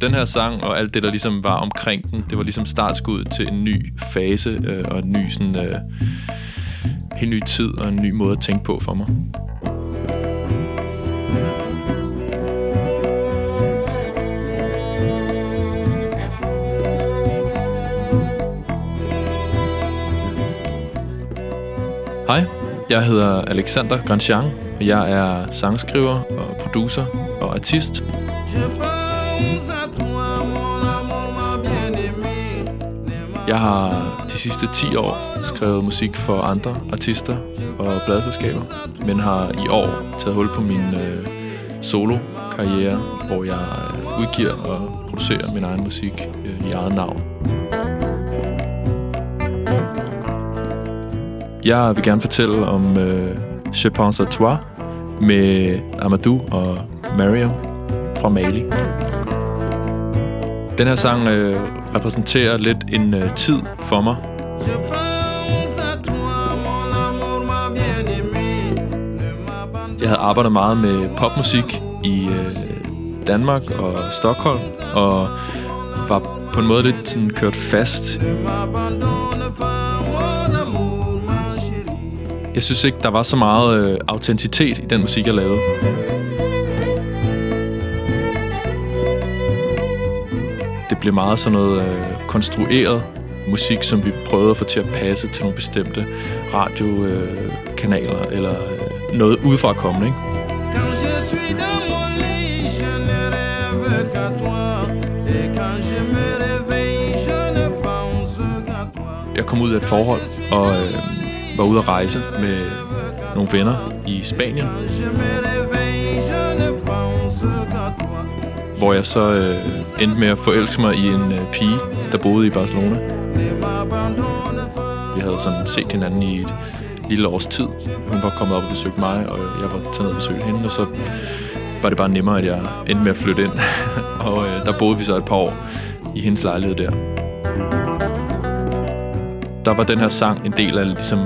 Den her sang og alt det, der ligesom var omkring den, det var ligesom startskud til en ny fase øh, og en ny sådan... Øh, helt ny tid og en ny måde at tænke på for mig. Hej, jeg hedder Alexander Grandjean, og jeg er sangskriver og producer og artist. Jeg har de sidste 10 år skrevet musik for andre artister og pladselskaber, men har i år taget hul på min øh, solo-karriere, hvor jeg øh, udgiver og producerer min egen musik øh, i eget navn. Jeg vil gerne fortælle om øh, Je pense à toi med Amadou og Mariam fra Mali. Den her sang øh, repræsenterer lidt en øh, tid for mig. Jeg havde arbejdet meget med popmusik i øh, Danmark og Stockholm, og var på en måde lidt sådan kørt fast. Jeg synes ikke, der var så meget øh, autenticitet i den musik, jeg lavede. Blev meget sådan noget øh, konstrueret musik, som vi prøvede at få til at passe til nogle bestemte radiokanaler øh, eller øh, noget udefra kommende, ikke? Jeg kom ud af et forhold, og øh, var ude at rejse med nogle venner i Spanien. Hvor jeg så øh, endte med at forelske mig i en øh, pige, der boede i Barcelona. Vi havde sådan set hinanden i et lille års tid. Hun var kommet op og besøgt mig, og jeg var taget ned og besøgt hende, og så var det bare nemmere, at jeg endte med at flytte ind. og øh, der boede vi så et par år i hendes lejlighed der. Der var den her sang en del af ligesom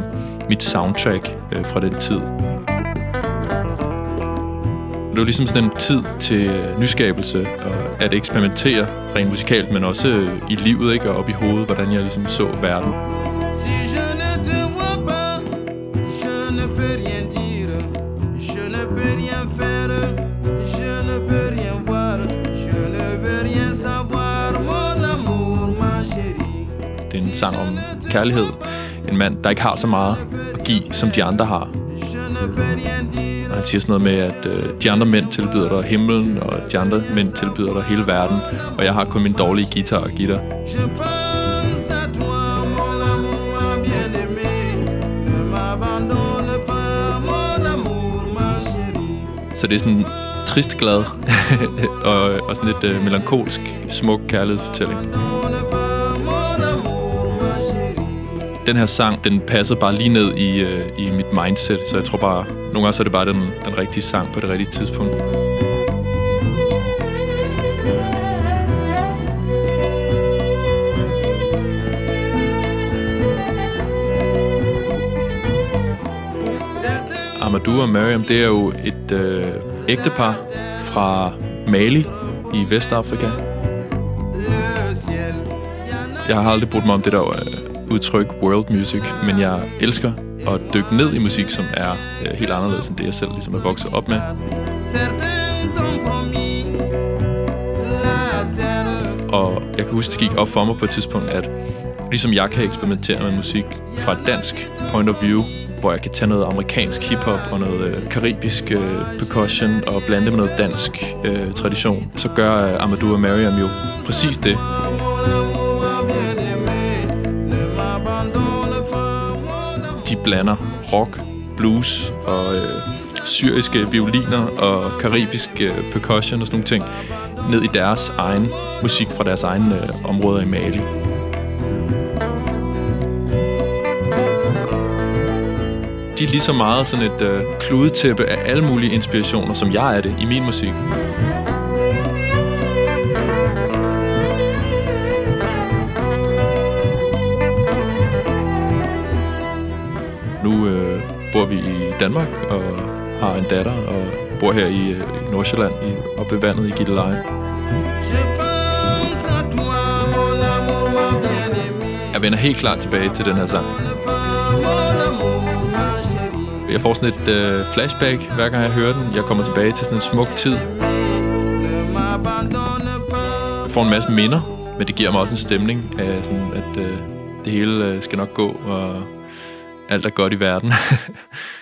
mit soundtrack øh, fra den tid. Det var ligesom sådan en tid til nyskabelse og at eksperimentere rent musikalt, men også øh, i livet ikke, og op i hovedet, hvordan jeg ligesom så verden. Det er en sang om kærlighed. En mand, der ikke har så meget at give, som de andre har. Og han siger sådan noget med, at øh, de andre mænd tilbyder dig himlen, og de andre mænd tilbyder dig hele verden, og jeg har kun min dårlige guitar give dig. Så det er sådan trist glad og, og sådan lidt øh, melankolsk, smuk kærlighedsfortælling. Den her sang, den passer bare lige ned i, øh, i mit mindset, så jeg tror bare, nogle gange så er det bare den, den rigtige sang på det rigtige tidspunkt. Amadou og Mariam, det er jo et øh, ægtepar fra Mali i Vestafrika. Jeg har aldrig brugt mig om det der øh, udtryk world music, men jeg elsker at dykke ned i musik, som er øh, helt anderledes end det, jeg selv ligesom er vokset op med. Og jeg kan huske, det gik op for mig på et tidspunkt, at ligesom jeg kan eksperimentere med musik fra et dansk point of view, hvor jeg kan tage noget amerikansk hiphop og noget øh, karibisk øh, percussion og blande det med noget dansk øh, tradition, så gør øh, Amadou og Mariam jo præcis det. Blander rock, blues og øh, syriske violiner og karibisk øh, percussion og sådan nogle ting ned i deres egen musik fra deres egne øh, områder i Mali. de er lige så meget sådan et øh, kludetæppe af alle mulige inspirationer, som jeg er det i min musik. Danmark og har en datter og bor her i, øh, i Nordsjælland i, oppe ved vandet i Gilleleje. Jeg vender helt klart tilbage til den her sang. Jeg får sådan et øh, flashback, hver gang jeg hører den. Jeg kommer tilbage til sådan en smuk tid. Jeg får en masse minder, men det giver mig også en stemning af, sådan, at øh, det hele øh, skal nok gå, og alt er godt i verden.